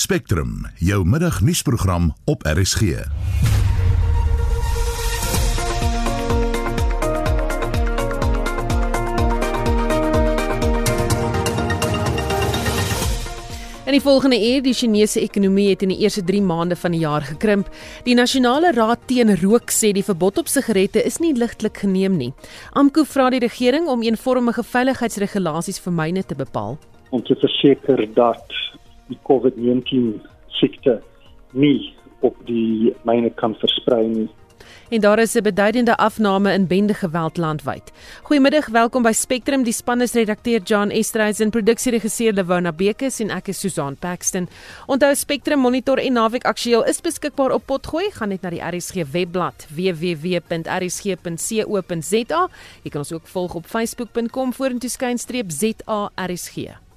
Spectrum, jou middagnuusprogram op RSG. In die volgende uur die Chinese ekonomie het in die eerste 3 maande van die jaar gekrimp. Die Nasionale Raad teen Rook sê die verbod op sigarette is nie ligtelik geneem nie. AMKU vra die regering om eenvormige veiligheidsregulasies vir myne te bepaal. Om te verseker dat die COVID-19 siekte nie op die myne kan versprei nie. En daar is 'n beduidende afname in bende geweld landwyd. Goeiemiddag, welkom by Spectrum. Die span is redakteur John Estreisen en produksieregisseur Lewona Bekes en ek is Susan Paxton. Onthou Spectrum Monitor en Naweek Aktueel is beskikbaar op Potgooi. Gaan net na die RSG webblad www.rsg.co.za. Jy kan ons ook volg op facebook.com vorentoe skynstreep ZARSG.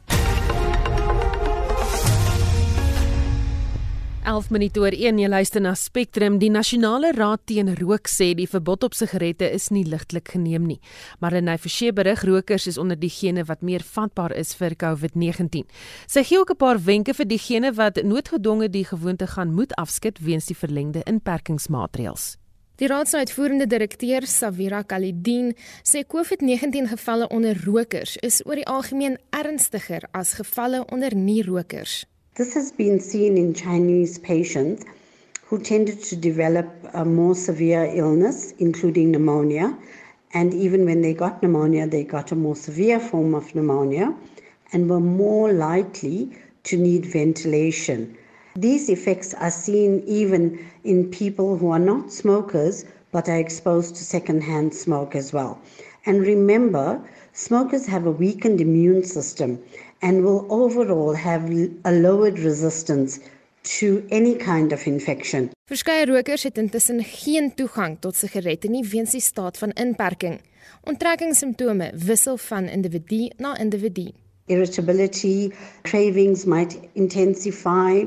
11 minute oor 1 jy luister na Spectrum. Die nasionale raad teen rook sê die verbod op sigarette is nie ligtelik geneem nie. Maar 'n verseë berig rokers is onder diegene wat meer vatbaar is vir COVID-19 sy gee ook 'n paar wenke vir diegene wat noodgedwonge die gewoonte gaan moet afskud weens die verlengde inperkingsmaatreëls. Die raad se uitvoerende direkteur Savira Kalidin sê COVID-19 gevalle onder rokers is oor die algemeen ernstiger as gevalle onder nie-rokers. This has been seen in Chinese patients who tended to develop a more severe illness, including pneumonia. And even when they got pneumonia, they got a more severe form of pneumonia and were more likely to need ventilation. These effects are seen even in people who are not smokers but are exposed to secondhand smoke as well. And remember, smokers have a weakened immune system and will overall have a lowered resistance to any kind of infection. Verskeie rokers het intussen geen toegang tot sigarette nie weens die staat van inperking. Onttrekkingssimptome wissel van individu na individu. Irritability, cravings might intensify,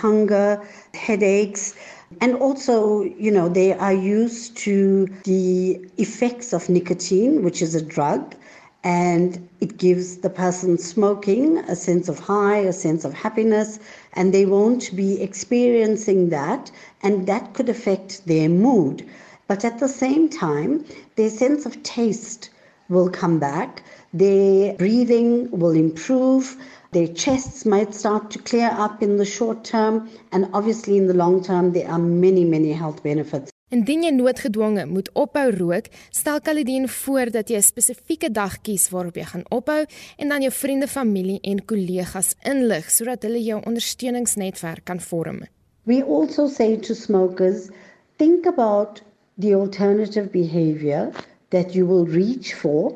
hunger, headaches, and also, you know, they are used to the effects of nicotine, which is a drug and it gives the person smoking a sense of high, a sense of happiness, and they won't be experiencing that, and that could affect their mood. But at the same time, their sense of taste will come back, their breathing will improve, their chests might start to clear up in the short term, and obviously in the long term, there are many, many health benefits. Indien jy noodgedwonge moet ophou rook, stel Kalidien voor dat jy 'n spesifieke dag kies waarop jy gaan ophou en dan jou vriende, familie en kollegas inlig sodat hulle jou ondersteuningsnetwerk kan vorm. We also say to smokers, think about the alternative behavior that you will reach for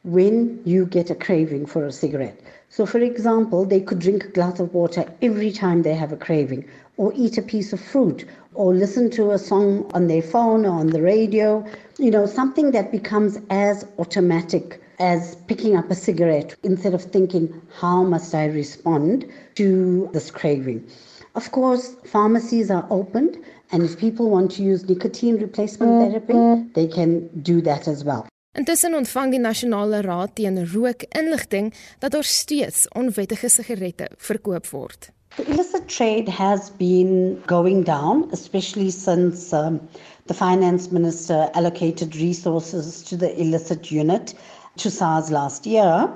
when you get a craving for a cigarette. So for example, they could drink a glass of water every time they have a craving or eat a piece of fruit or listen to a song on their phone or on the radio, you know, something that becomes as automatic as picking up a cigarette instead of thinking, how must I respond to this craving? Of course, pharmacies are opened, and if people want to use nicotine replacement therapy, they can do that as well. Intussen ontvang die Nasionale Raad teen Rook inligting dat daar steeds onwettige sigarette verkoop word. The illicit trade has been going down, especially since um, the finance minister allocated resources to the illicit unit to SARS last year.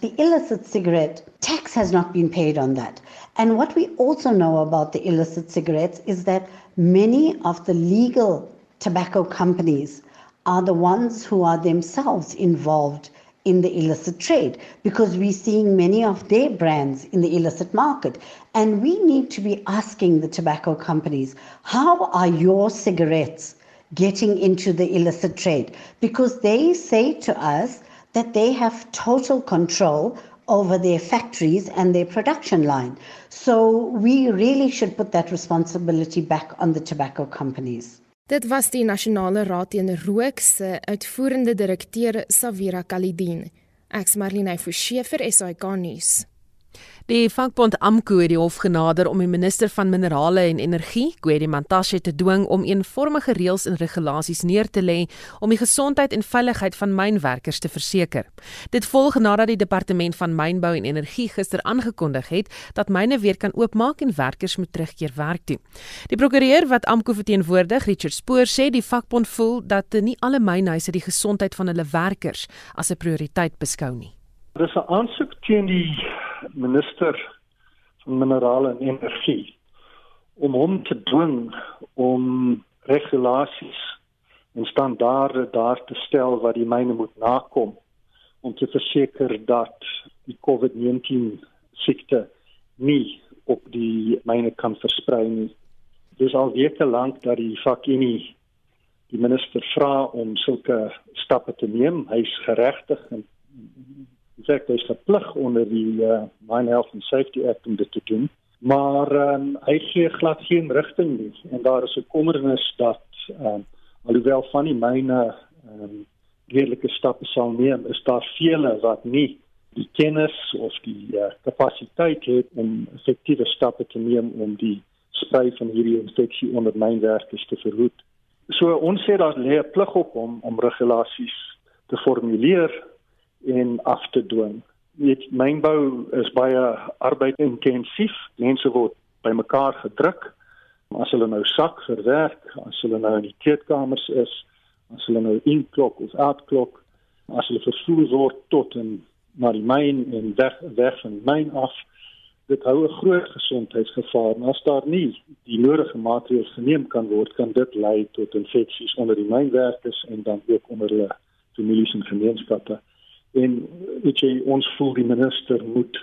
The illicit cigarette tax has not been paid on that. And what we also know about the illicit cigarettes is that many of the legal tobacco companies are the ones who are themselves involved in the illicit trade because we're seeing many of their brands in the illicit market. And we need to be asking the tobacco companies, how are your cigarettes getting into the illicit trade? Because they say to us that they have total control over their factories and their production line. So we really should put that responsibility back on the tobacco companies. Dit was die Nasionale Raad teen Rook se uitvoerende direkteur Savira Kalidin. Ek's Marlene Forsie vir SAK nuus. Die vakbond AMKU het die hof genader om die minister van minerale en energie, Gwedi Mantashe, te dwing om eenvormige reëls en regulasies neer te lê om die gesondheid en veiligheid van mynwerkers te verseker. Dit volg nadat die departement van mynbou en energie gister aangekondig het dat myne weer kan oopmaak en werkers moet terugkeer werk toe. Die prokureur wat AMKU verteenwoordig, Richard Spoor, sê die vakbond voel dat nie alle mynhuise die gesondheid van hulle werkers as 'n prioriteit beskou nie. Daar is 'n aansoek teen die minister van minerale en energie om hom te dwing om regulasies en standaarde daar te stel wat die myne moet nakom om te verseker dat die COVID-19 siekte nie op die myne kan versprei nie. Dis al weke lank dat die vakunie die minister vra om sulke stappe te neem. Hy's geregtig en sê hy is verplig onder die uh, Mine Health and Safety Act om dit te doen. Maar um, hy gee glad geen rigting nie en daar is 'n kommernis dat um, alhoewel van die myne um, redelike stappe sal neem, is daar vele wat nie die kennis of die uh, kapasiteit het om effektiewe stappe te neem om die sprei van hierdie infeksie onder mynwerkers te verhoed. So ons sê daar lê 'n plig op hom om regulasies te formuleer en af te dwing. Net mynbou is baie arbeidintensief. Mense word bymekaar gedruk. As hulle nou sak vir werk, as hulle nou in die kleedkamers is, as hulle nou inklok of uitklok, as hulle vervoer word tot en na die myn en weg weg van die myn af, dit hou 'n groot gesondheidsgevaar. En as daar nie die nodige maatreëls geneem kan word, kan dit lei tot infeksies onder die mynwerkers en dan ook onder hulle families en gemeenskappe en weet jy ons voel die minister moet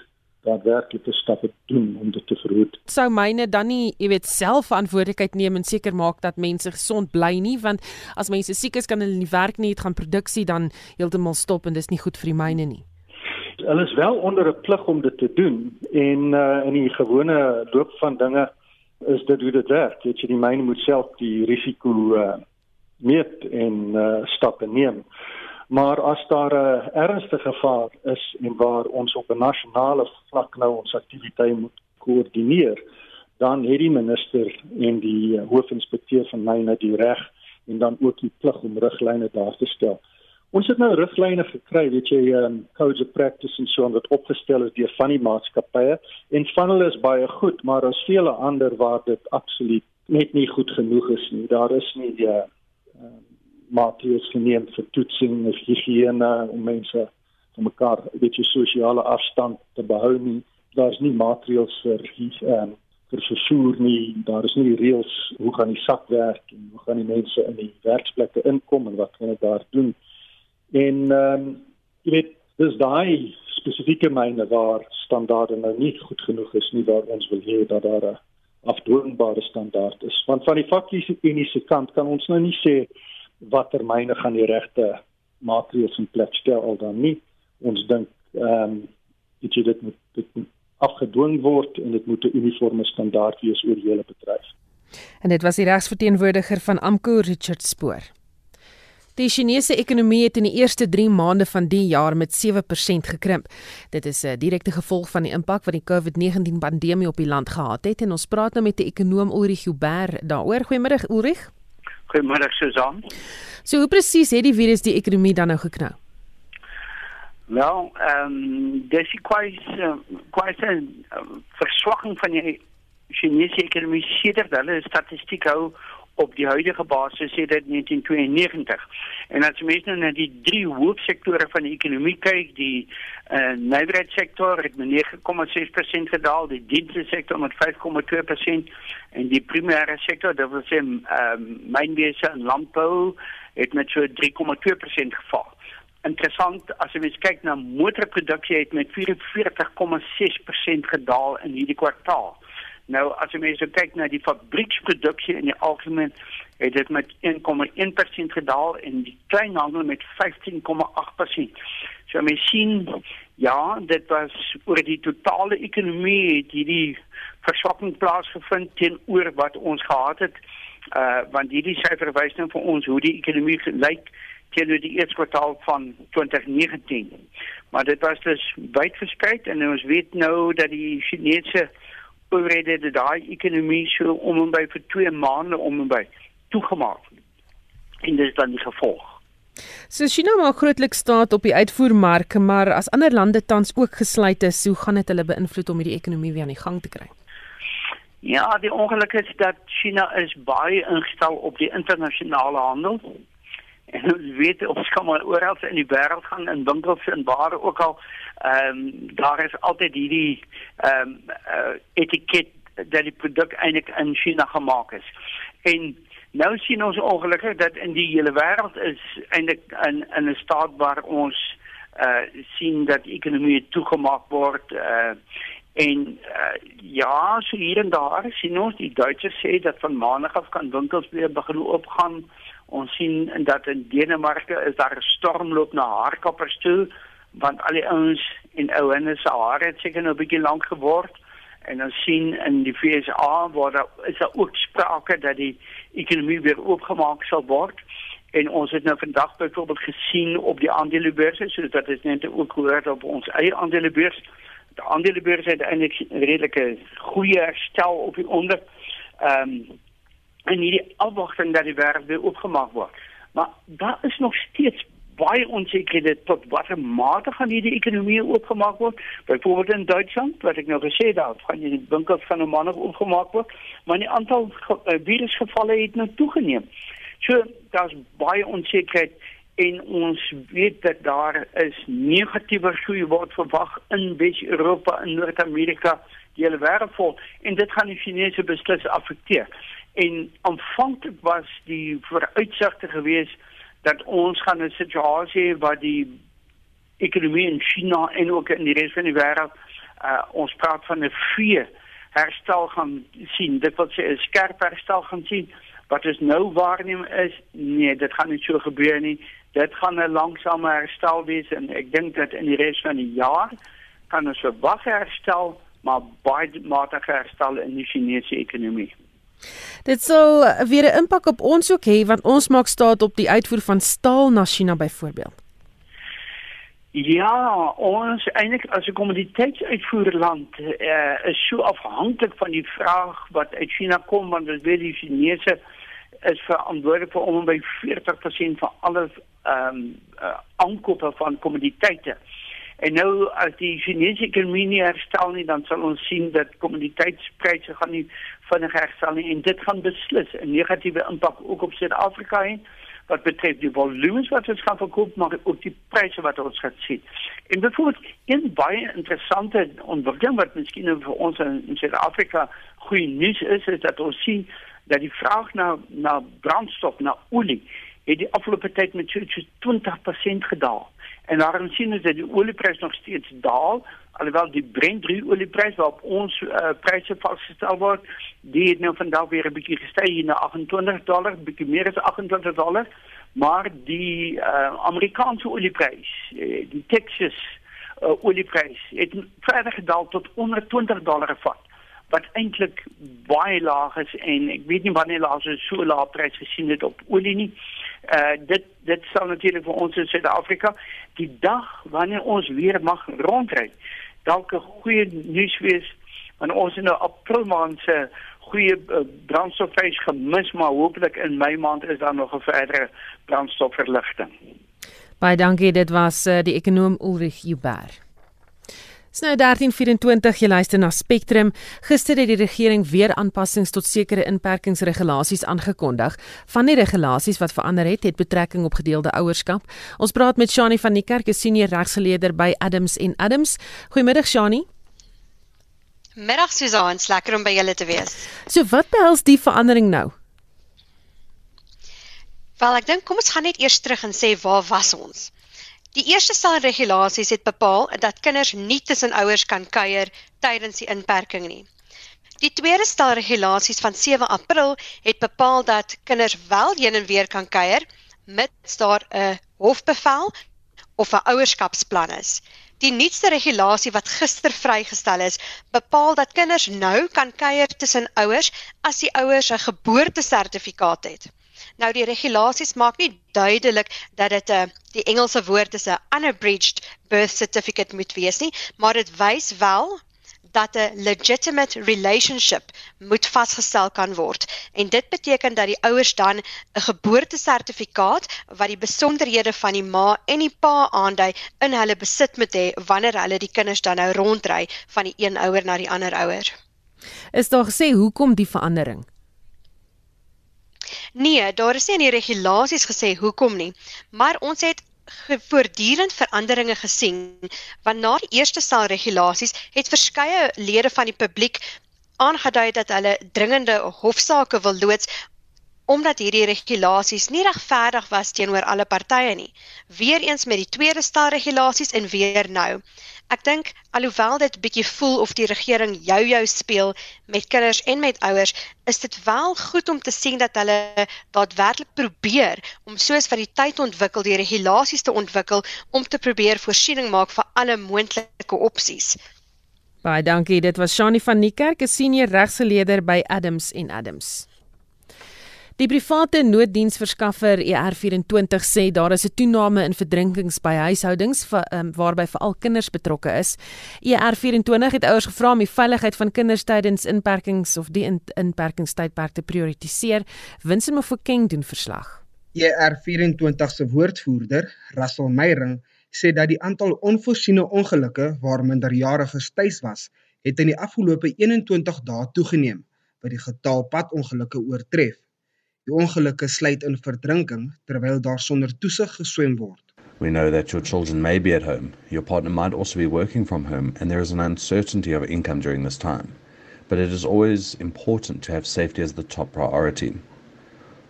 daadwerklike stappe doen om dit te verhoed. Sou myne dan nie, jy weet, self verantwoordelikheid neem en seker maak dat mense gesond bly nie, want as mense siek is kan hulle nie werk nie, dit gaan produksie dan heeltemal stop en dis nie goed vir die myne nie. Hulle is wel onder 'n plig om dit te doen en uh, in die gewone loop van dinge is dit hoe dit werk. Weet jy, die myne moet self die risiko uh, meet en uh, stappe neem. Maar as daar 'n ernstige gevaar is en waar ons op 'n nasionale vlak nou ons aktiwiteite moet koördineer, dan het die minister en die uh, hoofinspekteur van myne die reg en dan ook die plig om riglyne daar te stel. Ons het nou riglyne gekry, weet jy, um, codes of practice en so on wat opgestel is deur van die maatskappye en van hulle is baie goed, maar daar's vele ander waar dit absoluut net nie goed genoeg is nie. Daar is nie die uh, maatreëls geneem vir toetsing of higiëne om mense van mekaar 'n bietjie sosiale afstand te behou nie. Daar's nie maatreëls vir ehm vir vervoer nie. Daar is nie reëls hoe gaan die sak werk en hoe gaan die mense in die werksplekke inkom en wat gaan hulle daar doen. En ehm um, jy weet dis daai spesifieke myne waar standaarde nou nie goed genoeg is nie waar ons wil hê dat daar 'n afdwingbare standaard is. Want van die faktiese uniese kant kan ons nou nie sê watter myne gaan die regte maatreëls in plek stel al dan nie. Ons dink ehm um, dit dit moet dit moet afgedwing word en dit moet 'n uniforme standaard wees oor die hele bedryf. En dit was die regsverteenwoordiger van Amco Richard Spoor. Die Chinese ekonomie het in die eerste 3 maande van die jaar met 7% gekrimp. Dit is 'n direkte gevolg van die impak wat die COVID-19 pandemie op die land gehad het en ons praat nou met die ekonom Ulrich Huber daaroor. Goeiemôre Ulrich. Goeiemôre Susan. So hoe presies het die virus die ekonomie dan nou geknou? Wel, ehm um, dis kwai kwai 'n verswakking van die Chinese ekonomie sedert hulle statistiek hou op die huidige basis sê dit 1992. En as mens nou na die drie hoofsektore van die ekonomie kyk, die uh, nywerheidssektor het met 9,6% gedaal, die dienste sektor met 5,2% en die primêre sektor, dit wil sê ehm um, mynwese en landbou het met so 3,2% geval. Interessant as jy mens kyk na motorproduksie het met 44,6% gedaal in hierdie kwartaal. Nou as jy mense kyk na die fabrieksproduksie in die algemeen het dit met 1,1% gedaal en die kleinhandel met 15,8%. So mens sien ja, dit was oor die totale ekonomie het hierdie verswakking plaasgevind teenoor wat ons gehad het. Uh want hierdie syfer wys nou vir ons hoe die ekonomie lyk teenoor die eerste kwartaal van 2019. Maar dit was dus wyd versprei en ons weet nou dat die Chinese oorhede die daai ekonomie so om en by vir 2 maande om en by toegemaak. En dit is dan die gevolg. So China maak grootliks staat op die uitvoermark, maar as ander lande tans ook gesluit is, hoe gaan dit hulle beïnvloed om hierdie ekonomie weer aan die gang te kry? Ja, die ongeluk is dat China is baie ingestel op die internasionale handel. En ons weet ons kan maar oral in die wêreld gaan in winkels en waar ook al ehm um, daar is altyd hierdie ehm um, uh, etiket dat die produk eintlik in China gemaak is. En nou sien ons ongelukkig dat in die hele wêreld is eintlik in in 'n staat waar ons uh sien dat ekonomie toegemaak word uh En uh, ja, so hier en daar sien ons die Duitsers sê dat van maandag af kan winkels weer begin oopgaan. Ons sien en dat in Denemarke is daar 'n stormloop na haarkappers toe want al die ouens en ouens se hare het seker nou 'n bietjie lank geword. En ons sien in die FSA waar daar is daar ook sprake dat die ekonomie weer oopgemaak sal word. En ons het nou vandag byvoorbeeld gesien op die aandelebeurs so dit is net ook gehoor op ons eie aandelebeurs de aandelebeurs het eintlik redelike goeie herstel op die onder. Ehm um, en hierdie afwagting dat die wêreld weer oopgemaak word. Maar daar is nog steeds baie onsekerheid tot watter mate gaan hierdie ekonomie oopgemaak word. Byvoorbeeld in Duitsland, wat ek nou gesê het, daar gaan die winkels van 'n maand oopgemaak word, maar die aantal uh, virusgevalle het nou toegeneem. So daar's baie onsekerheid en ons weet dat daar is negatiewe groei word verwag in Wes-Europa en Noord-Amerika die hele wêreld vol en dit gaan die Chinese beslis affekteer. En aanvanklik was die vooruitsigte geweest dat ons gaan 'n situasie waar die ekonomie in China en ook in die res van die wêreld uh, ons praat van 'n vrye herstel gaan sien. Dit wil sê 'n skerp herstel gaan sien. Wat ons nou waarneem is nee, dit gaan nie so gebeur nie dit gaan 'n langsame herstel wees en ek dink dat in die res van die jaar kan ons verwag herstel maar baie matige herstel in die Chinese ekonomie. Dit sou weer 'n impak op ons ook hê want ons maak staat op die uitvoer van staal na China byvoorbeeld. Ja, ons eintlik as 'n kommoditeitsuitvoerland uh, is so afhanklik van die vraag wat uit China kom want dit weet die Chinese is verantwoordelik vir om by 40% van alles ehm um, uh, aankope van kommoditeite. En nou as die Chinese ekonomie nie herstel nie, dan sal ons sien dat kommoditeitspryse gaan nie vinnig herstel nie en dit gaan beslis 'n negatiewe impak ook op Suid-Afrika hê wat betref die volumes wat ons gaan verkoop maar ook die pryse wat ons gaan sien. En byvoorbeeld een baie interessante ontwikkeling wat miskien vir ons in Suid-Afrika goeie nuus is, is dat ons sien dat die vraag na na brandstof, na olie het die afgelope tyd met so 20% gedaal. En daarom sien ons dat die olieprys nog steeds daal, alhoewel die Brent 3 olieprys waarop ons uh, pryse vasgestel word, die het nou vandag weer 'n bietjie gestyg na 28 dollar, bietjie meer as 28 dollar, maar die uh, Amerikaanse olieprys, uh, die Texas uh, olieprys het verder gedaal tot onder 20 dollar gevat wat eintlik baie laag is en ek weet nie wanneer laas ons so lae prys gesien het op olie nie. Uh dit dit sal natuurlik vir ons in Suid-Afrika die dag wanneer ons weer mag rondry. Dalk 'n goeie nuus wees want ons in nou April maand se goeie uh, brandstofprys gemis maar hopelik in Mei maand is daar nog 'n verdere brandstofverligting. Baie dankie dit was uh, die ekonom Ulrich Huber. Dis nou 1324 jy luister na Spectrum. Gister het die regering weer aanpassings tot sekere inperkingsregulasies aangekondig. Van die regulasies wat verander het, het betrekking op gedeelde ouerskap. Ons praat met Shani van die Kerk, 'n senior regsgeleerder by Adams en Adams. Goeiemiddag Shani. Middag Susan, lekker om by julle te wees. So wat behels die verandering nou? Wel, ek dink kom ons gaan net eers terug en sê waar was ons? Die eerste stel regulasies het bepaal dat kinders nie tussen ouers kan kuier tydens die inperking nie. Die tweede stel regulasies van 7 April het bepaal dat kinders wel heen en weer kan kuier mits daar 'n hofbevel of 'n ouerskapsplan is. Die nuutste regulasie wat gister vrygestel is, bepaal dat kinders nou kan kuier tussen ouers as die ouers 'n geboortesertifikaat het. Nou die regulasies maak nie duidelik dat dit 'n uh, die Engelse woord is 'n unabridged birth certificate moet wees nie, maar dit wys wel dat 'n legitimate relationship moet vasgestel kan word. En dit beteken dat die ouers dan 'n geboortesertifikaat wat die besonderhede van die ma en die pa aandui in hulle besit moet hê wanneer hulle die kinders dan nou rondry van die een ouer na die ander ouer. Is daar gesê hoekom die verandering? Nee, daar is nie in die regulasies gesê hoekom nie, maar ons het voortdurend veranderinge gesien want na die eerste stel regulasies het verskeie lede van die publiek aangedui dat hulle dringende hofsaake wil loods omdat hierdie regulasies nie regverdig was teenoor alle partye nie. Weereens met die tweede stel regulasies en weer nou. Ek dink alhoewel dit bietjie voel of die regering jou jou speel met kinders en met ouers, is dit wel goed om te sien dat hulle daadwerklik probeer om soos wat die tyd ontwikkel die regulasies te ontwikkel om te probeer voorsiening maak vir alle moontlike opsies. Baie dankie. Dit was Shani van Niekerk, 'n senior regsgeleerder by Adams en Adams. Die private nooddiensverskaffer ER24 sê daar is 'n toename in verdrinkings by huishoudings um, waarby veral kinders betrokke is. ER24 het ouers gevra om die veiligheid van kinders tydens inperkings of die in inperkingstydperk te prioritiseer. Winsin Mofokeng doen verslag. ER24 se woordvoerder, Russell Meyering, sê dat die aantal onvoorsiene ongelukke waar minderjariges tuis was, het in die afgelope 21 dae toegeneem, wat die getal padongelukke oortref. Die ongelukke sluit in verdrinking terwyl daar sonder toesig geswem word. We know that your children may be at home. Your partner might also be working from home and there is an uncertainty of income during this time. But it is always important to have safety as the top priority.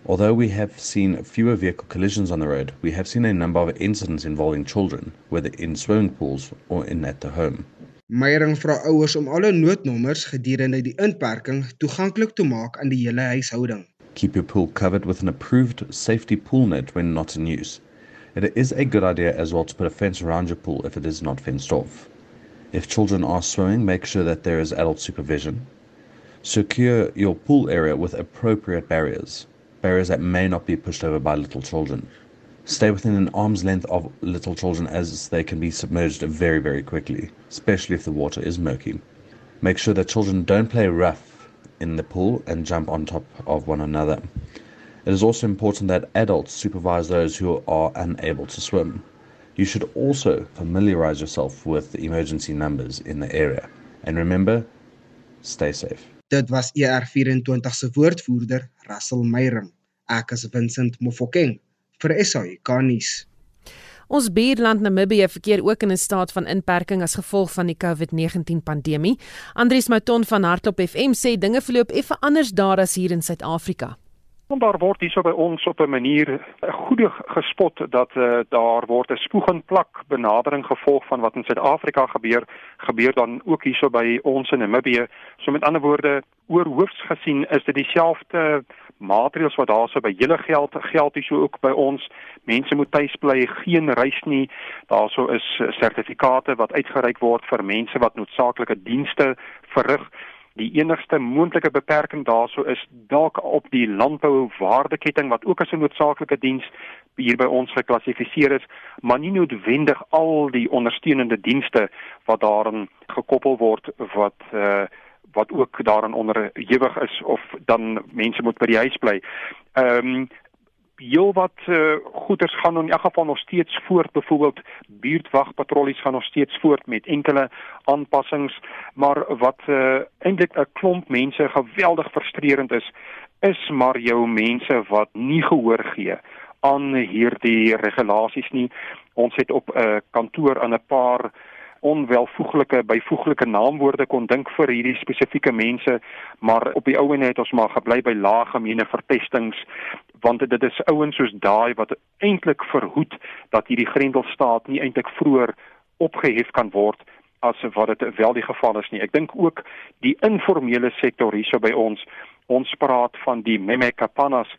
Although we have seen fewer vehicle collisions on the road, we have seen a number of incidents involving children, whether in swimming pools or in at the home. Meyering vra ouers om alle noodnommers gedurende die inperking toeganklik te maak aan die hele huishouding. Keep your pool covered with an approved safety pool net when not in use. It is a good idea as well to put a fence around your pool if it is not fenced off. If children are swimming, make sure that there is adult supervision. Secure your pool area with appropriate barriers, barriers that may not be pushed over by little children. Stay within an arm's length of little children as they can be submerged very, very quickly, especially if the water is murky. Make sure that children don't play rough in the pool and jump on top of one another. It is also important that adults supervise those who are unable to swim. You should also familiarize yourself with the emergency numbers in the area. And remember, stay safe. Dit was ER24 se woordvoerder, Russell Meyering. Ek is Vincent Mofokeng vir SAI Kanis. Ons buurland Namibië verkeer ook in 'n staat van inperking as gevolg van die COVID-19 pandemie. Andries Mouton van Hartop FM sê dinge verloop effe anders daar as hier in Suid-Afrika. Want daar word hierso by ons op 'n manier goeie gespot dat uh, daar word 'n spoeg en plak benadering gevolg van wat in Suid-Afrika gebeur, gebeur dan ook hierso by ons in Namibië. So met ander woorde, oor hoofs gesien is dit dieselfde maatreëls wat daarso by julle geld geld hierso ook by ons. Mense moet tuis bly, geen reis nie. Daarso is sertifikate wat uitgereik word vir mense wat noodsaaklike dienste verrig. Die enigste moontlike beperking daarso is dalk op die landbouwaardeketting wat ook as 'n noodsaaklike diens hier by ons geklassifiseer is, maar nie noodwendig al die ondersteunende dienste wat daarin gekoppel word wat uh wat ook daarin onderhewig is of dan mense moet by die huis bly. Ehm um, heel wat uh, goeders gaan in elk geval nog steeds voort. Byvoorbeeld buurtwagpatrollies gaan nog steeds voort met enkele aanpassings. Maar wat uh, eintlik 'n klomp mense geweldig frustrerend is is maar jou mense wat nie gehoor gee aan hierdie regulasies nie. Ons het op 'n uh, kantoor aan 'n paar onwelvoeglike byvoeglike naamwoorde kon dink vir hierdie spesifieke mense maar op die ou en het ons maar gebly by lae gemene verpestings want dit is ouens soos daai wat eintlik verhoed dat hierdie grendelstaat nie eintlik vroeër opgehef kan word as wat dit wel die geval is nie. Ek dink ook die informele sektor hierso by ons ons praat van die memekapanas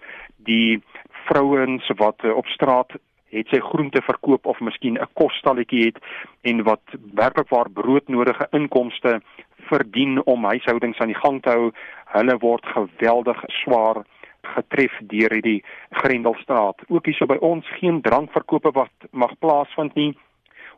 die vrouens wat op straat het sy groente verkoop of miskien 'n kosstalletjie het en wat werklik waar broodnodige inkomste verdien om huishoudings aan die gang te hou, hulle word geweldig swaar getref deur hierdie Grendelstraat. Ook hierso by ons geen drankverkope wat mag plaasvind nie.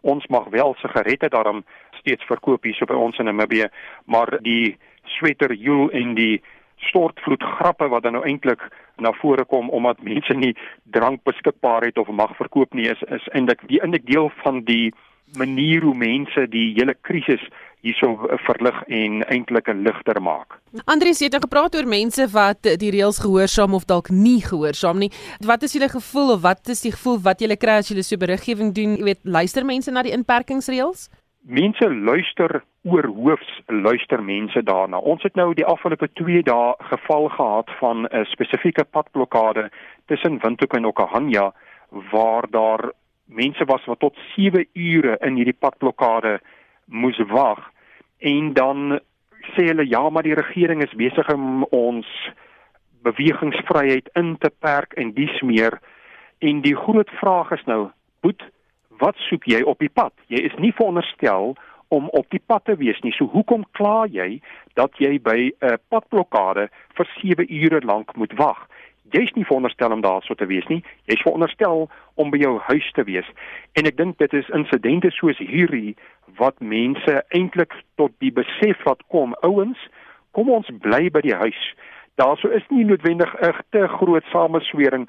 Ons mag wel sigarette daarom steeds verkoop hierso by ons in Namibië, maar die sweater joel en die stortvloed grappe wat dan nou eintlik na vore kom omdat mense nie drank beskikbaar het of mag verkoop nie is is eintlik die eintlik deel van die manier hoe mense die hele krisis hierso verlig en eintlik 'n ligter maak. Andries het nou gepraat oor mense wat die reëls gehoorsaam of dalk nie gehoorsaam nie. Wat is julle gevoel of wat is die gevoel wat julle kry as julle so beriggewing doen? Jy weet, luister mense na die inperkingsreëls? Mense luister oor hoofs luister mense daarna. Ons het nou die afgelope 2 dae geval gehad van 'n spesifieke padblokkade tussen Windhoek en Okahanja waar daar mense was wat tot 7 ure in hierdie padblokkade moes wag en dan sê hulle ja maar die regering is besig om ons bewegingsvryheid in te perk en dis meer en die groot vraag is nou boet wat soek jy op die pad jy is nie veronderstel om op die pad te wees nie so hoekom kla jy dat jy by 'n uh, padblokkade vir 7 ure lank moet wag jy's nie veronderstel om daarso te wees nie. Jy's veronderstel om by jou huis te wees. En ek dink dit is insidente soos hierdie wat mense eintlik tot die besef laat kom, ouens, kom ons bly by die huis. Daarso is nie noodwendig 'n te groot sameswering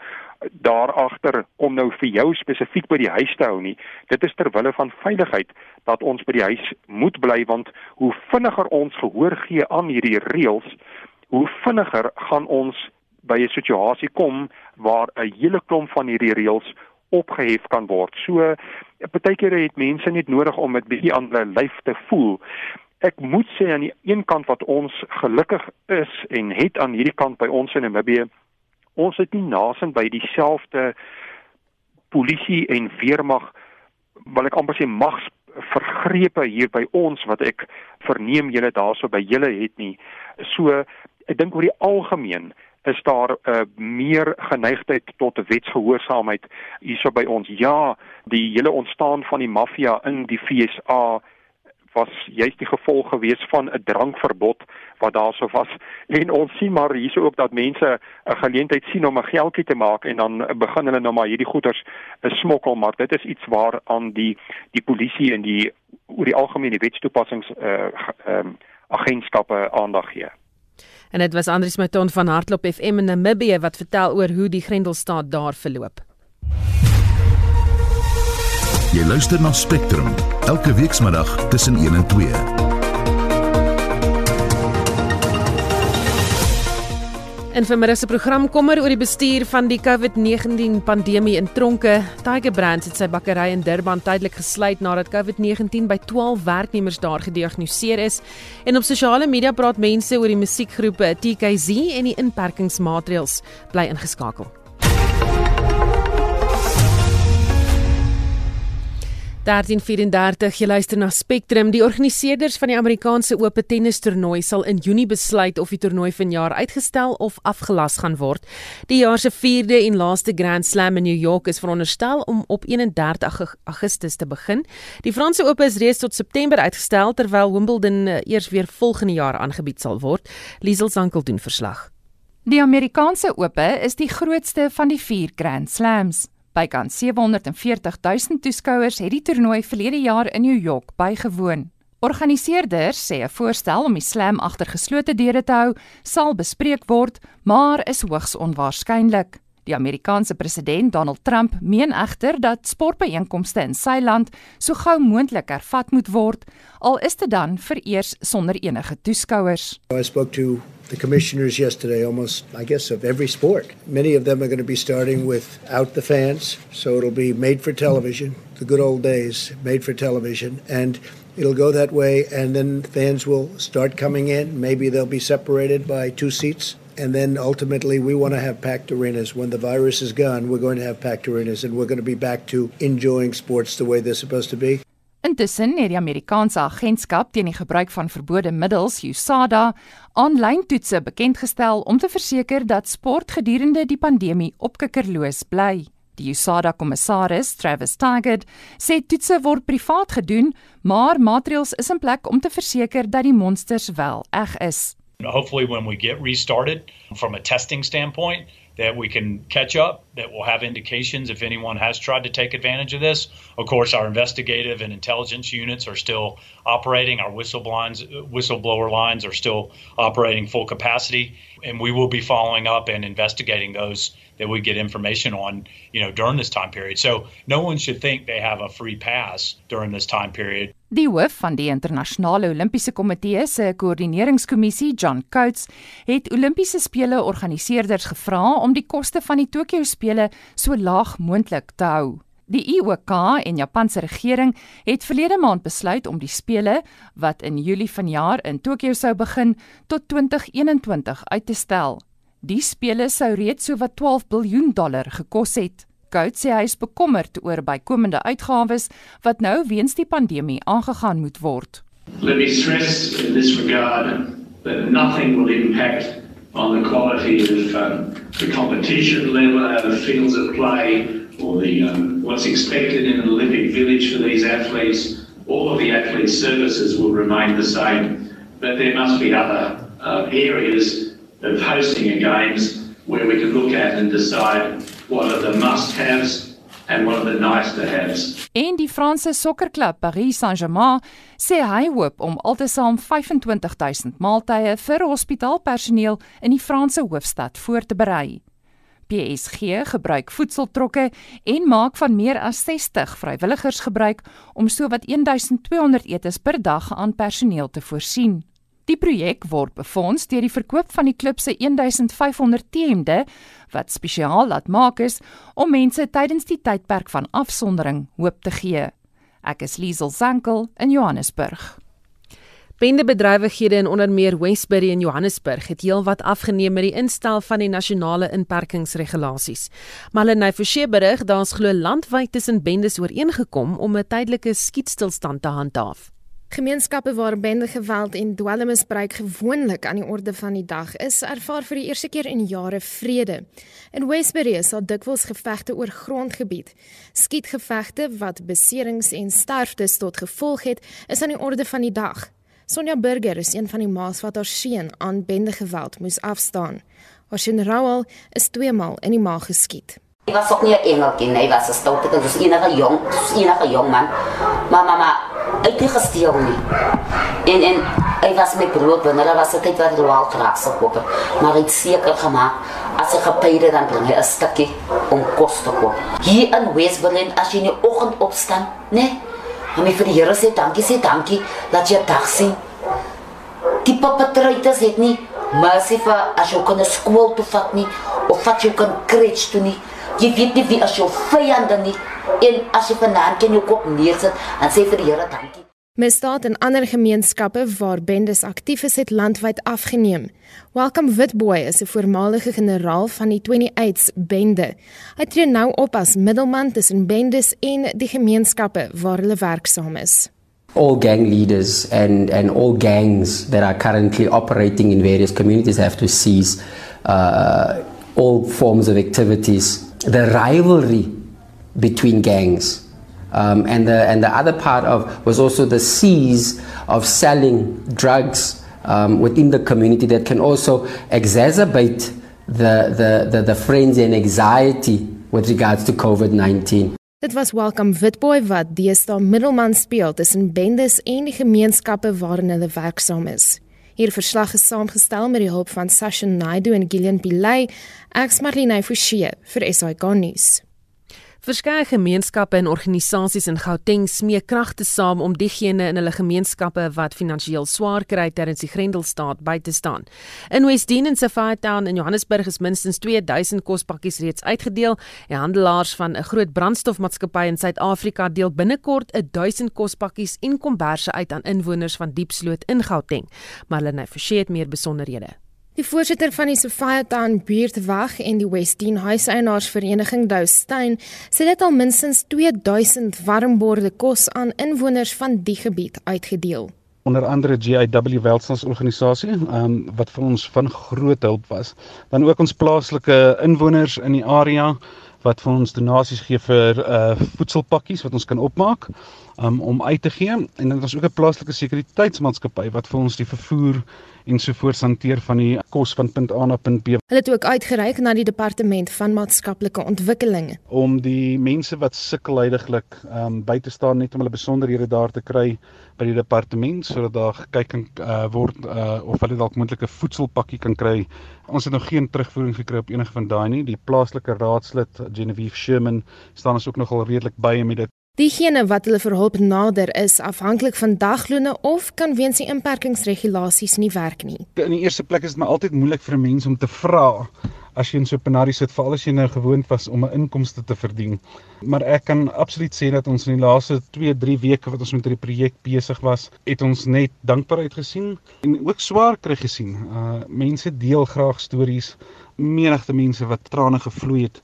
daar agter om nou vir jou spesifiek by die huis te hou nie. Dit is ter wille van veiligheid dat ons by die huis moet bly want hoe vinniger ons gehoor gee aan hierdie reëls, hoe vinniger gaan ons by 'n situasie kom waar 'n hele klomp van hierdie reëls opgehef kan word. So partykeer het mense net nodig om dit bietjie aan hulle lyf te voel. Ek moet sê aan die een kant wat ons gelukkig is en het aan hierdie kant by ons in Namibië, ons het nie nasind by dieselfde polisie en weermag wil ek amper sê mags vergrepe hier by ons wat ek verneem julle daarso by julle het nie. So ek dink oor die algemeen is daar 'n uh, meer geneigtheid tot wetsgehoorsaamheid hierso by ons. Ja, die hele ontstaan van die maffia in die FSA was juist die gevolg gewees van 'n drankverbod wat daarso was. En ons sien maar hierso ook dat mense 'n geleentheid sien om 'n geldjie te maak en dan begin hulle nou maar hierdie goeders smokkel, maar dit is iets waar aan die die polisie en die oor die algemene wetstoepassings uh ehm um, agentskappe aandag gee. En dit was Andrius Mouton van Hartlop FM in Namibië wat vertel oor hoe die Grendelstaat daar verloop. Jy luister na Spectrum elke weekmiddag tussen 1 en 2. In vermiddag se program kommer oor die bestuur van die COVID-19 pandemie in tronke. Tiger Brands het sy bakkery in Durban tydelik gesluit nadat COVID-19 by 12 werknemers daar gediagnoseer is. En op sosiale media praat mense oor die musiekgroepe TKZ en die inperkingsmaatreëls. Bly ingeskakel. 1334 jy luister na Spectrum. Die organiseerders van die Amerikaanse Ope tennis toernooi sal in Junie besluit of die toernooi vanjaar uitgestel of afgelas gaan word. Die jaar se 4de en laaste Grand Slam in New York is veronderstel om op 31 Augustus te begin. Die Franse Ope is reeds tot September uitgestel terwyl Wimbledon eh, eers weer volgende jaar aangebied sal word. Liesel Sankel doen verslag. Die Amerikaanse Ope is die grootste van die 4 Grand Slams Bykans 740 000 toeskouers het die toernooi verlede jaar in New York bygewoon. Organiseerders sê 'n voorstel om die slam agter geslote deure te hou sal bespreek word, maar is hoogs onwaarskynlik. Die Amerikaanse president Donald Trump meen egter dat sportbeeenkomste in sy land so gou moontlik hervat moet word, al is dit dan vereers sonder enige toeskouers. I spoke to the commissioners yesterday almost I guess of every sport. Many of them are going to be starting without the fans, so it'll be made for television, the good old days, made for television and it'll go that way and then fans will start coming in, maybe they'll be separated by two seats and then ultimately we want to have packed arenas when the virus is gone we're going to have packed arenas and we're going to be back to enjoying sports the way they're supposed to be Intussen het die Amerikaanse agentskap teen die gebruik van verbode middels, USADA, aanlyn toetse bekend gestel om te verseker dat sport gedurende die pandemie opkikkerloos bly. Die USADA kommissaris, Travis Taggart, sê toetse word privaat gedoen, maar maatreëls is in plek om te verseker dat die monsters wel eg is. Hopefully, when we get restarted from a testing standpoint, that we can catch up, that we'll have indications if anyone has tried to take advantage of this. Of course, our investigative and intelligence units are still operating, our whistle whistleblower lines are still operating full capacity, and we will be following up and investigating those that we get information on, you know, during this time period. So no one should think they have a free pass during this time period. Die hoof van die internasionale Olimpiese Komitee se koördineringskommissie, John Coates, het Olimpiese spele organiseerders gevra om die koste van die Tokio spele so laag moontlik te hou. Die IOK en Japan se regering het verlede maand besluit om die spele wat in Julie vanjaar in Tokio sou begin tot 2021 uit te stel. Die spele sou reeds so wat 12 miljard dollar gekos het. Sê hy is bekommerd oor bykomende uitgawes wat nou weens die pandemie aangegaan moet word. Let me stress in this regard that nothing will impact on the quality of um, the competition level, uh, the fields of play, or the um, what's expected in an Olympic village for these athletes. All of the athlete services will remain the same, but there must be other uh, areas of hosting a games where we can look at and decide what are the must-haves and what are the nice-to-haves. En die Franse sokkerklub Paris Saint-Germain sê hy hoop om altesaam 25000 maaltye vir hospitaalpersoneel in die Franse hoofstad voor te berei. PSG gebruik voedseltrokke en maak van meer as 60 vrywilligers gebruik om sowat 1200 etes per dag aan personeel te voorsien. Die projek word befonds deur die verkoop van die klub se 1500 T-hemde wat spesiaal laat maak is om mense tydens die tydperk van afsondering hoop te gee. Ek is Liesel Sankel in Johannesburg. Bendebedrywighede in onder meer Westbury en Johannesburg het heelwat afgeneem met die instel van die nasionale inperkingsregulasies. Malene Forsie berig daar's glo landwyd tussen bendes ooreengekom om 'n tydelike skietstilstand te handhaaf. Gemeenskappe waar bende geweld en dwelmmisbruik gewoonlik aan die orde van die dag is, ervaar vir die eerste keer in jare vrede. In Westbury is daar dikwels gevegte oor grondgebied. Skietgevegte wat beserings en sterftes tot gevolg het, is aan die orde van die dag. Sonja Burger is een van die maas wat haar seun aan bende geweld moes afstaan. Haar seun Raul is twee maal in die maag geskiet. Hy was ook nie 'n engeltjie nie, hy was 'n stoute, dit was enige jong, enige jong man. Maar mamma, hy het gesteel nie. En en hy was met brood, wanneer hy was altyd wat roal traks op. Maar hy het seker gemaak as hy gepeide dan bring hy 'n stukkie om kos te koop. Hier in Westberlin as jy in die oggend opstaan, né? Nee, hom vir die Here sê dankie, sê dankie dat jy dag sien. Die papatrytes het nie mercy vir as jy kan skool toe vat nie of vat jy kan kretsch toe nie. Jy weet nie wie as jou vyande nie en as jy vanaand kan jou kop neersit en sê vir die Here dankie. Misdaad in ander gemeenskappe waar bendes aktief is, het landwyd afgeneem. Welcome Witboy is 'n voormalige generaal van die 28s bende. Hy tree nou op as middelman tussen bendes en die gemeenskappe waar hulle werksaam is. All gang leaders and and all gangs that are currently operating in various communities have to cease uh, all forms of activities the rivalry between gangs. Um, and the and the other part of was also the seize of selling drugs um, within the community that can also exacerbate the, the, the, the frenzy and anxiety with regards to COVID-19. Dit was Welcome Witboy wat deesdae middelman speel tussen bendes en die gemeenskappe waarin hulle werksaam is. Hier verslag is saamgestel met die hulp van Sasha Naidu en Gillian Pilay. Ek's Marlene Forsie vir SAK nuus. Verskeie gemeenskappe en organisasies in Gauteng smee kragte saam om diegene in hulle gemeenskappe wat finansiëel swaar kry tydens die Grendelstaat by te staan. In Westdene en Safari-town in Johannesburg is minstens 2000 kospakkies reeds uitgedeel. Die handelaars van 'n groot brandstofmaatskappy in Suid-Afrika deel binnekort 1000 kospakkies en komberse uit aan inwoners van Diepsloot in Gauteng. Marlene Forsie het meer besonderhede. Die voorsitter van die Sophiatown buurtwag en die Westdene huiseienaarsvereniging Dou Steyn sê dit al minstens 2000 warmborde kos aan inwoners van die gebied uitgedeel. Onder andere GIW welstandsorganisasie, um, wat vir ons van groot hulp was. Dan ook ons plaaslike inwoners in die area wat vir ons donasies gee vir uh voedselpakkies wat ons kan opmaak um, om uit te gee en dan het ons ook 'n plaaslike sekuriteitsmaatskappy wat vir ons die vervoer en sovoorts hanteer van die kos van punt A na punt B. Hulle het ook uitgereik na die departement van maatskaplike ontwikkeling om die mense wat sukkel heidaglik um, by te staan net om hulle besonderhede daar te kry by die departement sodat daar gekyk kan uh, word uh, of hulle dalk moontlik 'n voedselpakkie kan kry. Ons het nog geen terugvoering gekry op enige van daai nie. Die plaaslike raadslid Genevieve Sherman staan ons ook nogal redelik by met dit. Diegene wat hulle vir hulp nader is afhanklik van daglone of kan weens die inperkingsregulasies nie werk nie. In die eerste plek is dit my altyd moeilik vir 'n mens om te vra as jy in so 'n penarie sit veral as jy nou gewoond was om 'n inkomste te verdien. Maar ek kan absoluut sê dat ons in die laaste 2-3 weke wat ons met hierdie projek besig was, het ons net dankbaarheid gesien en ook swaar kry gesien. Uh mense deel graag stories, menigte mense wat trane gevloei het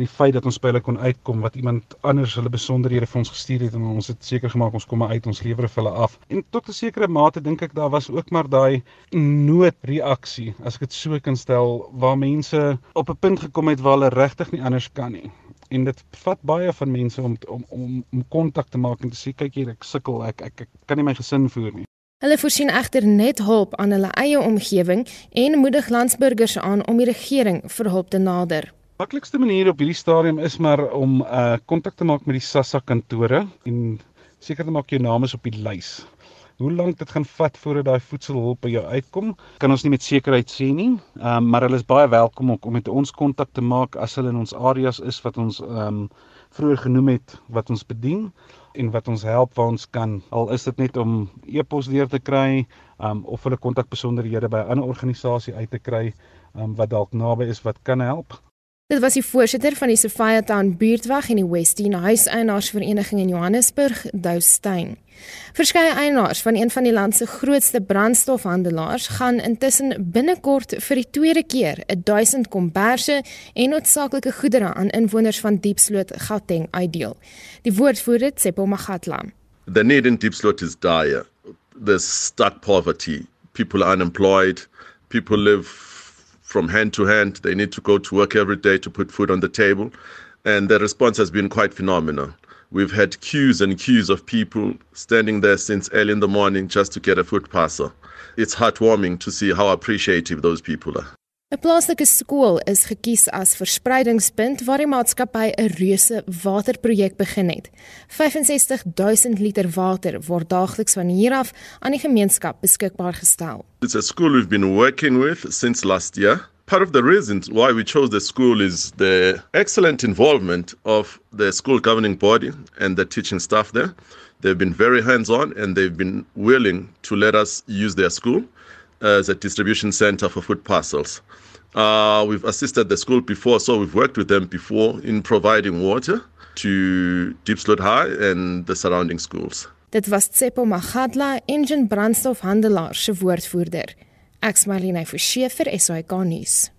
die feit dat ons by hulle kon uitkom wat iemand anders hulle besonderhede vir ons gestuur het en ons het seker gemaak ons kom uit ons lewer vir hulle af. En tot 'n sekere mate dink ek daar was ook maar daai noodreaksie, as ek dit so kan stel, waar mense op 'n punt gekom het waar hulle regtig nie anders kan nie. En dit vat baie van mense om om om om kontak te maak en te sê kyk hier ek sukkel ek, ek ek kan nie my gesin voer nie. Hulle voorsien egter net hulp aan hulle eie omgewing en moedig landsburgers aan om die regering vir hulp te nader maklikste manier op hierdie stadium is maar om uh kontak te maak met die SASSA kantore en seker te maak jou naam is op die lys. Hoe lank dit gaan vat voordat daai voedselhulp by jou uitkom, kan ons nie met sekerheid sê nie. Ehm um, maar hulle is baie welkom om met ons kontak te maak as hulle in ons areas is wat ons ehm um, vroeër genoem het wat ons bedien en wat ons help waar ons kan. Al is dit net om e-pos deur te kry, ehm um, of hulle kontakbesonderhede by 'n ander organisasie uit te kry, ehm um, wat dalk naby is wat kan help. Dit was die voorsitter van die Sophia Town buurtwag en die Westin Huiseienaarsvereniging in Johannesburg, Dou Steyn. Verskeie eienaars van een van die land se grootste brandstofhandelaars gaan intussen binnekort vir die tweede keer 1000 komberse en noodsaaklike goedere aan inwoners van Diepsloot, Gauteng uitdeel. Die woordvoerder, Tsepo Magatla. The need in Diepsloot is dire. There's stark poverty. People are unemployed. People live from hand to hand. They need to go to work every day to put food on the table. And the response has been quite phenomenal. We've had queues and queues of people standing there since early in the morning just to get a food parcel. It's heartwarming to see how appreciative those people are. 'n Plaaslike skool is gekies as verspreidingspunt waar die maatskappy 'n reuse waterprojek begin het. 65000 liter water word daagliks van hier af aan die gemeenskap beskikbaar gestel. It's a school we've been working with since last year. Part of the reasons why we chose the school is the excellent involvement of the school governing body and the teaching staff there. They've been very hands-on and they've been willing to let us use their school as a distribution center for food parcels. Uh, we've assisted the school before, so we've worked with them before in providing water to Diepsloot High and the surrounding schools. Dit was Tsepo Magadla, engine brandstofhandelaar se woordvoerder. Ek's Marlene Forsie vir SAK nuus.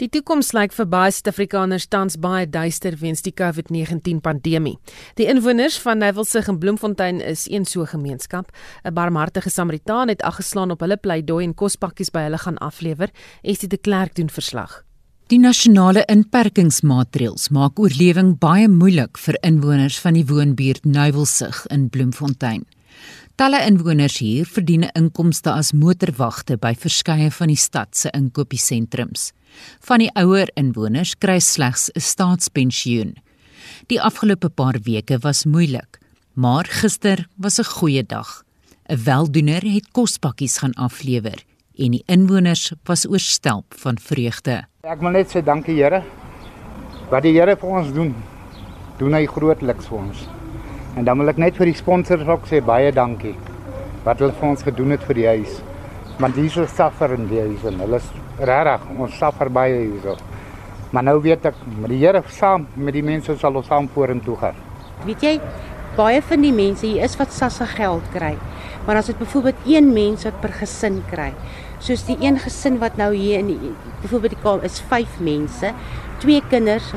Die toekoms lyk vir baie Suid-Afrikaners tans baie duister weens die COVID-19 pandemie. Die inwoners van Nywelsig en Bloemfontein is een so gemeenskap. 'n Barmhartige Samaritaan het aggeslaan op hulle pleidooi en kospakkies by hulle gaan aflewer. Estie de Klerk doen verslag. Die nasionale inperkingsmaatreëls maak oorlewing baie moeilik vir inwoners van die woonbuurt Nywelsig in Bloemfontein. Talle inwoners hier verdien inkomste as motorwagte by verskeie van die stad se inkopiesentrums. Van die ouer inwoners kry slegs 'n staatspensioen. Die afgelope paar weke was moeilik, maar gister was 'n goeie dag. 'n Weldoener het kospakkies gaan aflewer en die inwoners was oorstelp van vreugde. Ek wil net sê dankie Here. Wat die Here vir ons doen, doen hy grootliks vir ons. En dan wil ek net vir die sponsors ook sê baie dankie wat hulle vir ons gedoen het vir die huis. Want dis so suffer in die huis en hulle regtig ons suffer baie hierso. Maar nou weet ek met die Here saam met die mense sal ons saam vorentoe gaan. Weet jy, baie van die mense hier is wat sassa geld kry. Maar as dit byvoorbeeld een mens wat per gesin kry, soos die een gesin wat nou hier in die byvoorbeeld die kaal is 5 mense, twee kinders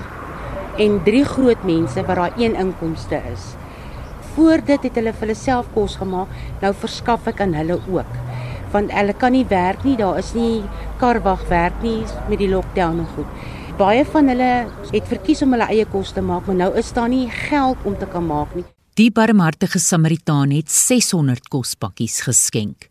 en drie groot mense wat daar een inkomste is. Voor dit het hulle vir hulle self kos gemaak, nou verskaf ek aan hulle ook want hulle kan nie werk nie, daar is nie karwag werk nie met die lockdown en goed. Baie van hulle het verkies om hulle eie kos te maak, maar nou is daar nie geld om te kan maak nie. Die barmhartige Samaritaan het 600 kospakkies geskenk.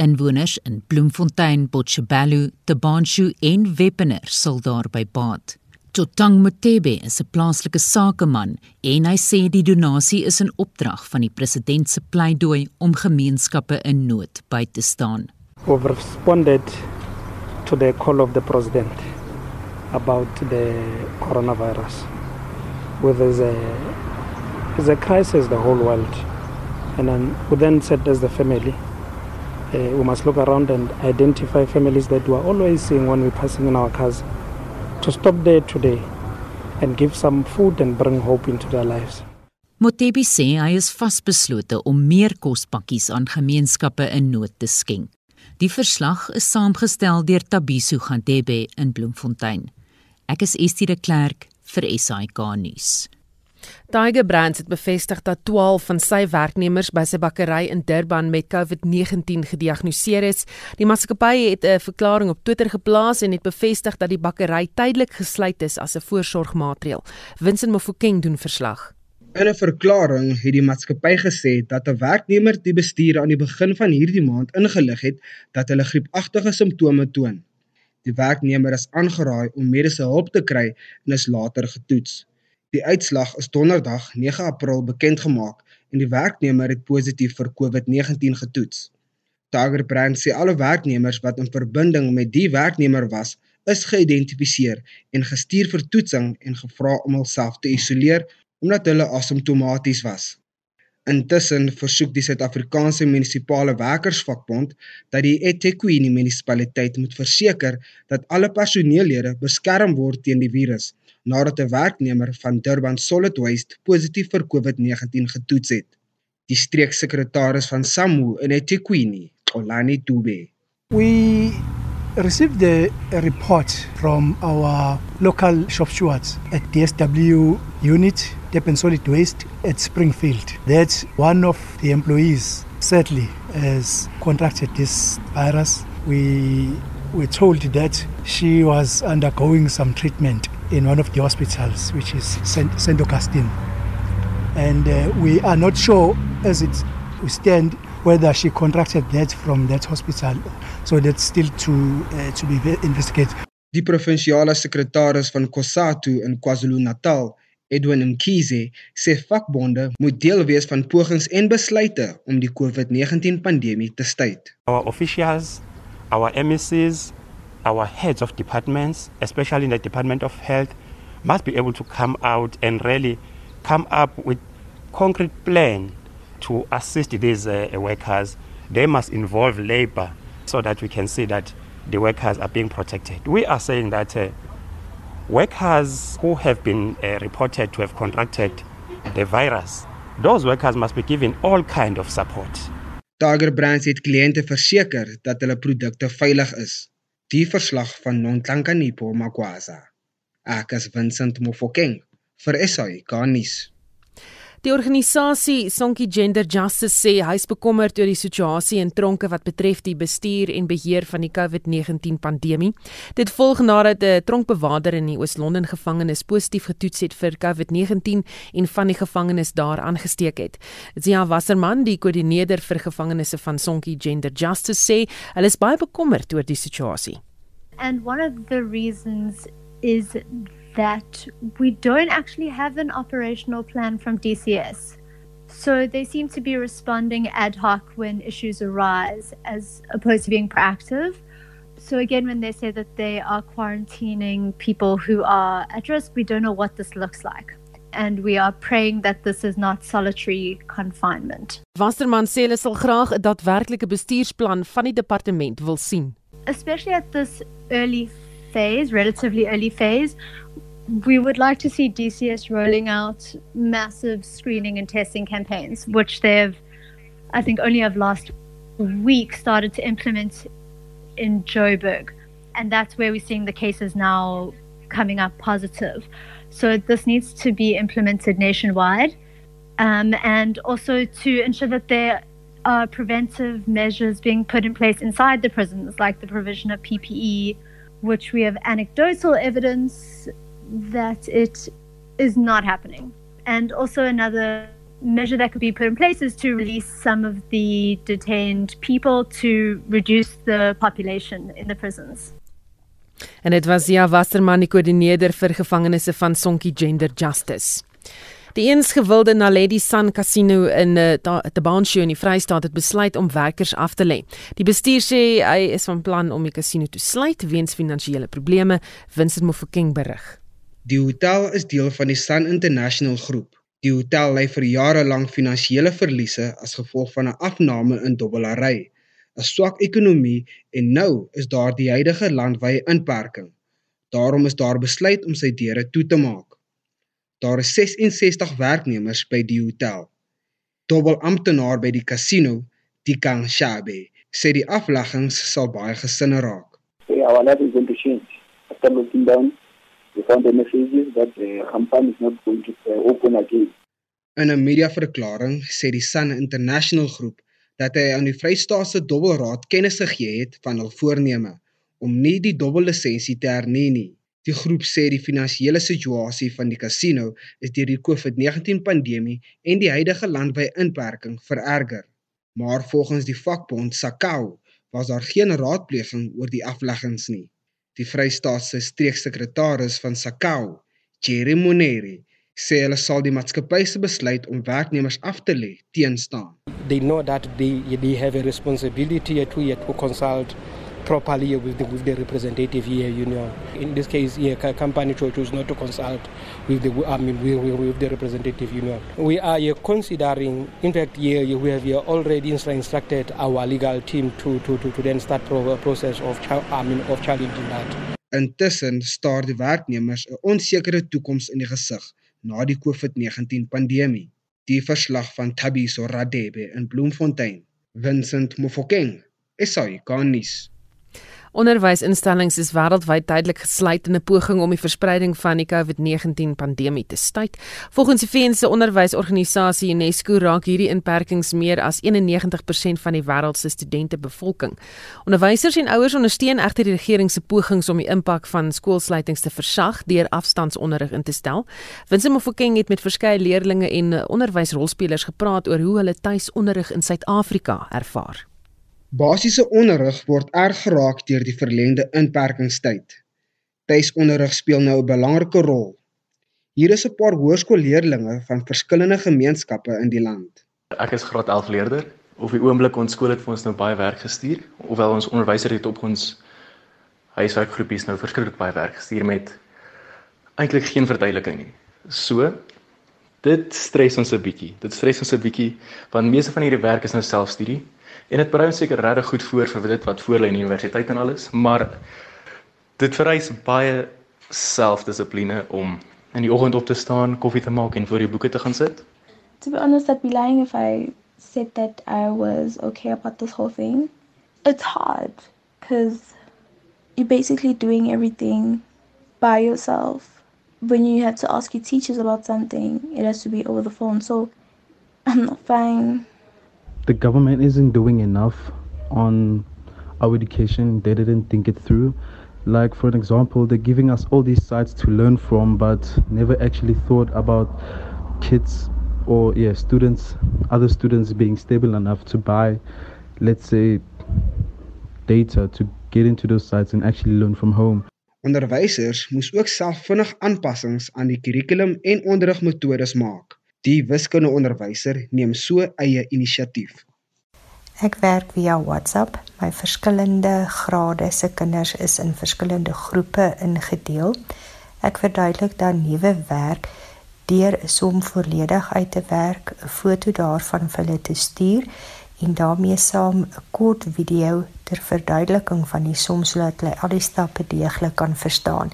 Inwoners in Bloemfontein, Botshabelo, Tabanshu en Wepener sal daarby baat. Totang Motebe is 'n plaaslike sakeman en hy sê die donasie is in opdrag van die president se pleidooi om gemeenskappe in nood by te staan. We've responded to the call of the president about the coronavirus. Where there's a, there's a crisis the whole world. And then we then said as the family, uh, we must look around and identify families that we are always seeing when we're passing in our cars to stop there today and give some food and bring hope into their lives. Motebi sê hy is vasbeslote om meer kospakkies aan gemeenskappe in nood te skenk. Die verslag is saamgestel deur Tabiso Gandebe in Bloemfontein. Ek is Estie de Klerk vir SAK nuus. Tiger Brands het bevestig dat 12 van sy werknemers by sy bakkery in Durban met COVID-19 gediagnoseer is. Die maatskappy het 'n verklaring op Twitter geplaas en het bevestig dat die bakkery tydelik gesluit is as 'n voorsorgmaatreël. Vincent Mofokeng doen verslag. In 'n verklaring het die maatskappy gesê dat 'n werknemer die bestuur aan die begin van hierdie maand ingelig het dat hulle griepagtige simptome toon. Die werknemer is aangeraai om mediese hulp te kry en is later getoets. Die uitslag is Donderdag 9 April bekend gemaak en die werknemer het positief vir COVID-19 getoets. Tiger Brand sê alle werknemers wat in verbinding met die werknemer was, is geïdentifiseer en gestuur vir toetsing en gevra om hulself te isoleer omdat hulle asymptomaties was. Intussen versoek die Suid-Afrikaanse Munisipale Werkersvakbond dat die eThekwini munisipaliteit moet verseker dat alle personeellede beskerm word teen die virus nadat 'n werknemer van Durban Solid Waste positief vir COVID-19 getoets het. Die streeksekretaris van SAMWU in eThekwini, Xolani Dube. We received the report from our local shop stewards at DSW unit, Durban Solid Waste at Springfield. That one of the employees sadly has contracted this virus. We were told that she was undergoing some treatment in one of the hospitals, which is St. Augustine. And uh, we are not sure as it we stand whether she contracted that from that hospital. So that's still to, uh, to be investigated. Die provinsiale sekretaris van COSATU in KwaZulu-Natal, Edwin Mkhize, sê vakbonde moet deel wees van pogings en besluite om die COVID-19 pandemie te staai. Our officials, our MECs, our heads of departments, especially in the Department of Health, must be able to come out and really come up with concrete plan to assist these uh, workers. They must involve labor so that we can see that the workers are being protected. We are saying that uh, workers who have been uh, reported to have contracted the virus, those workers must be given all kind of support. Tiger Brands het kliënte verseker dat hulle produkte veilig is. Die verslag van Nontlankanipo Makwaza. Ek is Vincent Mofokeng vir SAI Garnis. Die organisasie Sonke Gender Justice sê hy is bekommerd oor die situasie in tronke wat betref die bestuur en beheer van die COVID-19 pandemie. Dit volg nadat 'n tronkbewaarder in die Oos-London gevangenis positief getoets het vir COVID-19 en van die gevangenes daar aangesteek het. Zia Wasserman, die koördineerder vir gevangenisse van Sonke Gender Justice sê, hulle is baie bekommerd oor die situasie. And one of the reasons is that we don't actually have an operational plan from DCS. So they seem to be responding ad hoc when issues arise as opposed to being proactive. So again, when they say that they are quarantining people who are at risk, we don't know what this looks like. And we are praying that this is not solitary confinement. Wasserman sê hulle sal graag 'n daadwerklike bestuursplan van die departement wil sien. Especially at this early phase, relatively early phase, we would like to see DCS rolling out massive screening and testing campaigns, which they've, I think, only of last week started to implement in Joburg. And that's where we're seeing the cases now coming up positive. So this needs to be implemented nationwide. Um, and also to ensure that there are preventive measures being put in place inside the prisons, like the provision of PPE, which we have anecdotal evidence that it is not happening. And also, another measure that could be put in place is to release some of the detained people to reduce the population in the prisons. En dit was Sia Wasserman, die koördineerder vir gevangenes van Gender Justice. Die eens gewilde Naledi Sun Casino in uh, Tabanshoe in die Vrystaat het besluit om werkers af te lê. Die bestuur sê hy is van plan om die casino te sluit weens finansiële probleme, Vincent Mofokeng berig. Die hotel is deel van die Sun International groep. Die hotel ly vir jare lank finansiële verliese as gevolg van 'n afname in dobbelary, 'n swak ekonomie en nou is daar die huidige landwyse inperking. Daarom is daar besluit om sy deure toe te maak. Daar is 66 werknemers by die hotel. Dobbel amptenaar by die casino, Tikang Shabe, sê die afleggings sal baie gesinne raak. Yeah, our life is going to change. After looking down, we found the messages that the company is not going to uh, open again. In 'n mediaverklaring sê die Sun International Groep dat hy aan die Vrystaatse Dobbelraad kennis gegee het van hul voorneme om nie die dobbellisensie te hernie nie. Die groep sê die finansiële situasie van die kasino is deur die COVID-19 pandemie en die huidige landwyse inperking vererger. Maar volgens die vakbond SACAU was daar geen raadpleging oor die afleggings nie. Die Vrystaatse streeksekretaris van SACAU, Jerry Moneri, sê hulle sal die maatskappy se besluit om werknemers af te lê teenstaan. They know that they they have a responsibility to to consult properly with the, with the representative here union. In this case, here company chose not to consult with the I mean with, with the representative union. We are here considering, in fact, here we have here already instructed our legal team to to, to, to then start pro process of I mean of challenging that. Intussen staar die werknemers 'n onsekere toekoms in die gesig na die COVID-19 pandemie. Die verslag van Thabiso Radebe in Bloemfontein. Vincent Mofokeng, SAK-nuus. Onderwysinstellings is wêreldwyd tydelik gesluit in 'n poging om die verspreiding van die COVID-19 pandemie te staai. Volgens die VN se onderwysorganisasie UNESCO raak hierdie inperkings meer as 91% van die wêreld se studente bevolking. Onderwysers en ouers ondersteun egter die regering se pogings om die impak van skoolsluitings te versag deur afstandsonderrig in te stel. Winsimo Fokeng het met verskeie leerders en onderwysrolspelers gepraat oor hoe hulle tuisonderrig in Suid-Afrika ervaar. Basiese onderrig word erg geraak deur die verlengde inperkingstyd. Tuisonderrig speel nou 'n belangrike rol. Hier is 'n paar hoërskoolleerdlinge van verskillende gemeenskappe in die land. Ek is graad 11 leerder. Op die oomblik ons skool het vir ons nou baie werk gestuur, hoewel ons onderwyser het op ons huiswerkgroepies nou verskriklik baie werk gestuur met eintlik geen verduideliking nie. So dit stres ons 'n bietjie. Dit stres ons 'n bietjie want meeste van hierdie werk is nou selfstudie En dit berei seker regtig goed voor vir dit wat voor lê in die universiteit en alles, maar dit vereis baie selfdissipline om in die oggend op te staan, koffie te maak en voor die boeke te gaan sit. To be honest, I'd be lying if I said that I was okay about this whole thing. It's hard because you're basically doing everything by yourself. When you have to ask your teachers about something, it has to be over the phone. So I'm not fine the government isn't doing enough on our education. They didn't think it through. Like, for an example, they're giving us all these sites to learn from, but never actually thought about kids or, yeah, students, other students being stable enough to buy, let's say, data to get into those sites and actually learn from home. Onderwysers moes ook self vinnig aanpassings aan die kurrikulum en onderrigmetodes maak. Die wiskundeonderwyser neem so eie inisiatief. Ek werk via WhatsApp. My verskillende grade se kinders is in verskillende groepe ingedeel. Ek verduidelik dan nuwe werk deur 'n som volledig uit te werk, 'n foto daarvan vir hulle te stuur en daarmee saam 'n kort video ter verduideliking van die som sodat hulle al die stappe deeglik kan verstaan.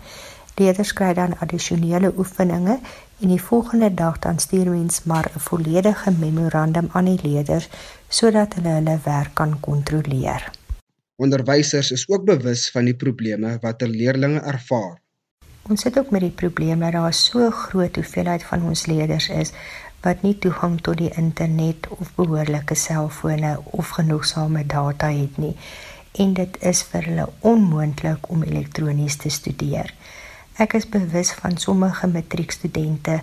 Leerders kry dan addisionele oefeninge en die volgende dag dan stuur mens maar 'n volledige memorandum aan die leerders sodat hulle hulle werk kan kontroleer. Onderwysers is ook bewus van die probleme wat hul leerders ervaar. Ons sit ook met die probleme daar is so groot hoeveelheid van ons leerders is wat nie toegang tot die internet of behoorlike selfone of genoegsame data het nie en dit is vir hulle onmoontlik om elektronies te studeer. Ek is bewus van sommige matriekstudente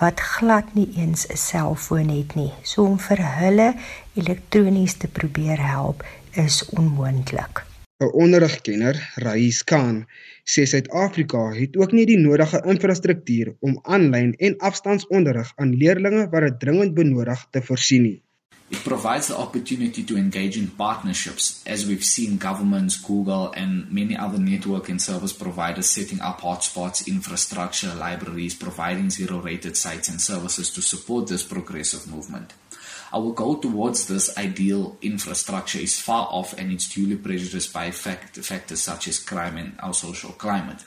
wat glad nie eens 'n selfoon het nie. So om vir hulle elektronies te probeer help is onmoontlik. 'n Onderrigkenner, Rais Khan, sê Suid-Afrika het ook nie die nodige infrastruktuur om aanlyn en afstandsonderrig aan leerders wat dit dringend benodig te voorsien nie. It provides the opportunity to engage in partnerships, as we've seen governments, Google, and many other network and service providers setting up hotspots, infrastructure, libraries, providing zero rated sites and services to support this progressive movement. Our goal towards this ideal infrastructure is far off and it's duly prejudiced by fact, factors such as crime and our social climate.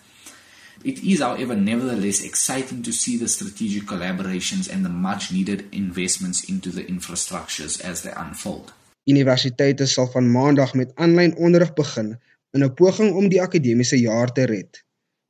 It is, however, nevertheless exciting to see the strategic collaborations and the much needed investments into the infrastructures as they unfold. Universiteite sal van Maandag met aanlyn onderrig begin in 'n poging om die akademiese jaar te red.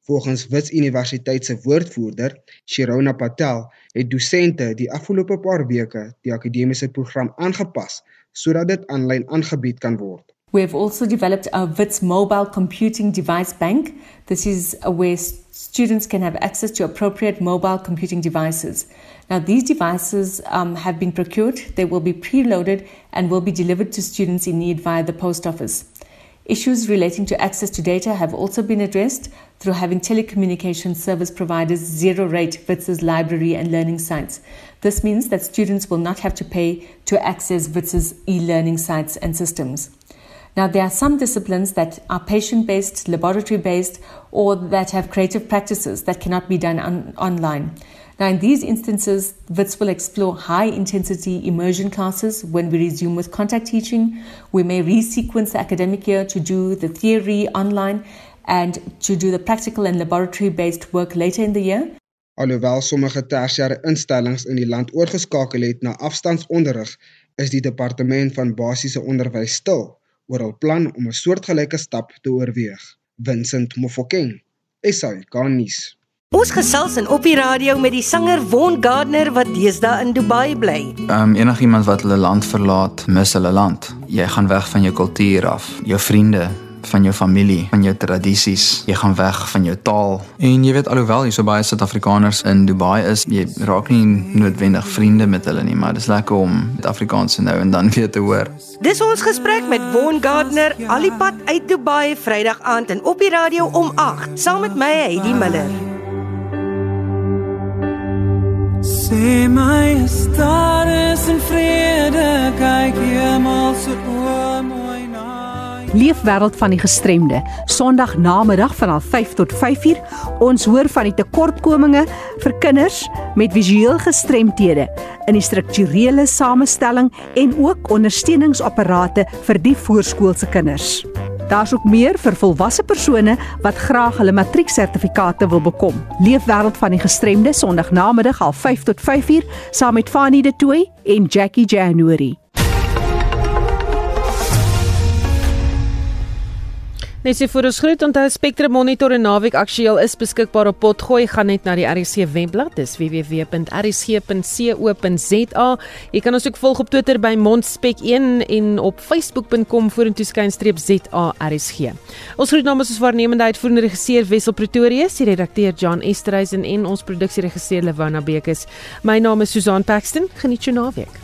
Volgens Wits Universiteit se woordvoerder, Shirona Patel, het dosente die afgelope paar weke die akademiese program aangepas sodat dit aanlyn aangebied kan word. We have also developed a WITS mobile computing device bank. This is where students can have access to appropriate mobile computing devices. Now, these devices um, have been procured, they will be preloaded, and will be delivered to students in need via the post office. Issues relating to access to data have also been addressed through having telecommunications service providers zero rate WITS's library and learning sites. This means that students will not have to pay to access WITS's e learning sites and systems. Now, there are some disciplines that are patient based, laboratory based, or that have creative practices that cannot be done on- online. Now, in these instances, WITS will explore high intensity immersion classes when we resume with contact teaching. We may resequence the academic year to do the theory online and to do the practical and laboratory based work later in the year. Alhoewel sommige tersiêre instellings in die land oorgeskakel het na afstandsonderrig, is die departement van basiese onderwys stil oor hul plan om 'n soortgelyke stap te oorweeg. Vincent Mofokeng, SAK-nuus. Ons gesels in op die radio met die sanger Von Gardner wat deesdae in Dubai bly. Ehm um, enigiemand wat hulle land verlaat, mis hulle land. Jy gaan weg van jou kultuur af, jou vriende, van jou familie, van jou tradisies. Jy gaan weg van jou taal. En jy weet alhoewel hier so baie Suid-Afrikaners in Dubai is, jy raak nie noodwendig vriende met hulle nie, maar dit is lekker om met Afrikaans nou en dan weer te hoor. Dis ons gesprek met Von Gardner, alipad uit Dubai Vrydag aand en op die radio om 8, saam met my Heidi Miller. Sê my star is in vrede, kyk hemel se oom. Leefwêreld van die gestremde, Sondag namiddag van 5 tot 5uur. Ons hoor van die tekortkominge vir kinders met visueel gestremthede in die strukturele samestelling en ook ondersteuningsapparate vir die voorskoolse kinders. Daar's ook meer vir volwasse persone wat graag hulle matrieksertifikate wil bekom. Leefwêreld van die gestremde Sondag namiddag al 5 tot 5uur saam met Fanie De Tooy en Jackie January. Net so vir ons groet onthou Spectrum Monitor en Naweek Aktueel is beskikbaar op Potgooi. Gaan net na die RC webblad dis www.rc.co.za jy kan ons ook volg op Twitter by mondspek1 en op facebook.com vorentoe skynstreep ZARSG Ons groet namens ons waarnemende uitvoerende regisseur Wessel Pretorius die redakteur John Esterhuizen en ons produksieregisseur Lewona Bekes. My naam is Susan Paxton. Geniet jou naweek